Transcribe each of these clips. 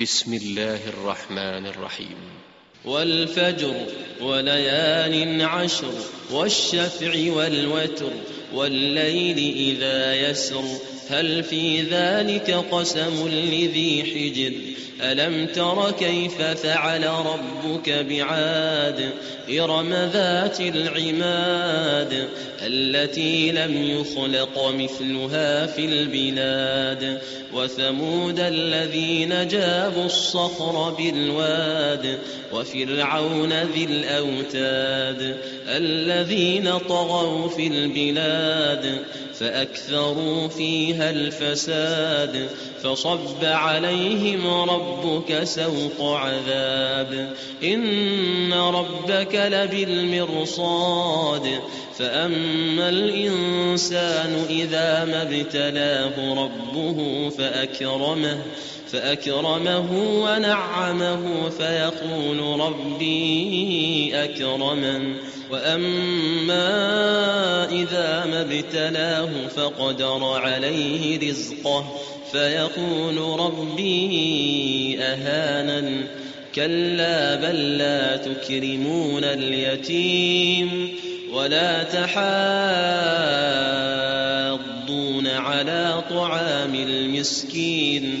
بسم الله الرحمن الرحيم. والفجر وليال عشر والشفع والوتر والليل إذا يسر هل في ذلك قسم لذي حجر؟ ألم تر كيف فعل ربك بعاد؟ إرم ذات العماد التي لم يخلق مثلها في البلاد. وثمود الذين جابوا الصخر بالواد وفرعون ذي الأوتاد. الذين طغوا في البلاد فأكثروا فيها الفساد فصب عليهم ربك سوط عذاب. إن ربك لبالمرصاد. فأما الإنسان إذا ما ابتلاه ربه فأكرمه فأكرمه ونعمه فيقول ربي أكرمن. وأما إذا ما ابتلاه فقدر عليه رزقه فيقول ربي أهانا كلا بل لا تكرمون اليتيم ولا تحاضون على طعام المسكين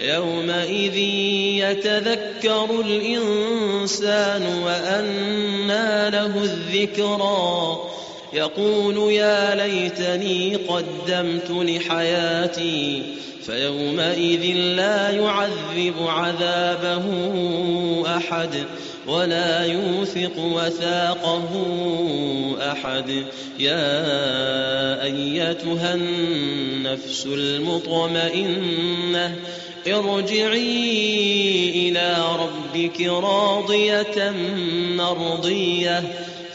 يومئذ يتذكر الإنسان وأنى له الذكرى. يقول يا ليتني قدمت لحياتي فيومئذ لا يعذب عذابه أحد ولا يوثق وثاقه أحد يا أيتها النفس المطمئنة ارجعي إلى ربك راضية مرضية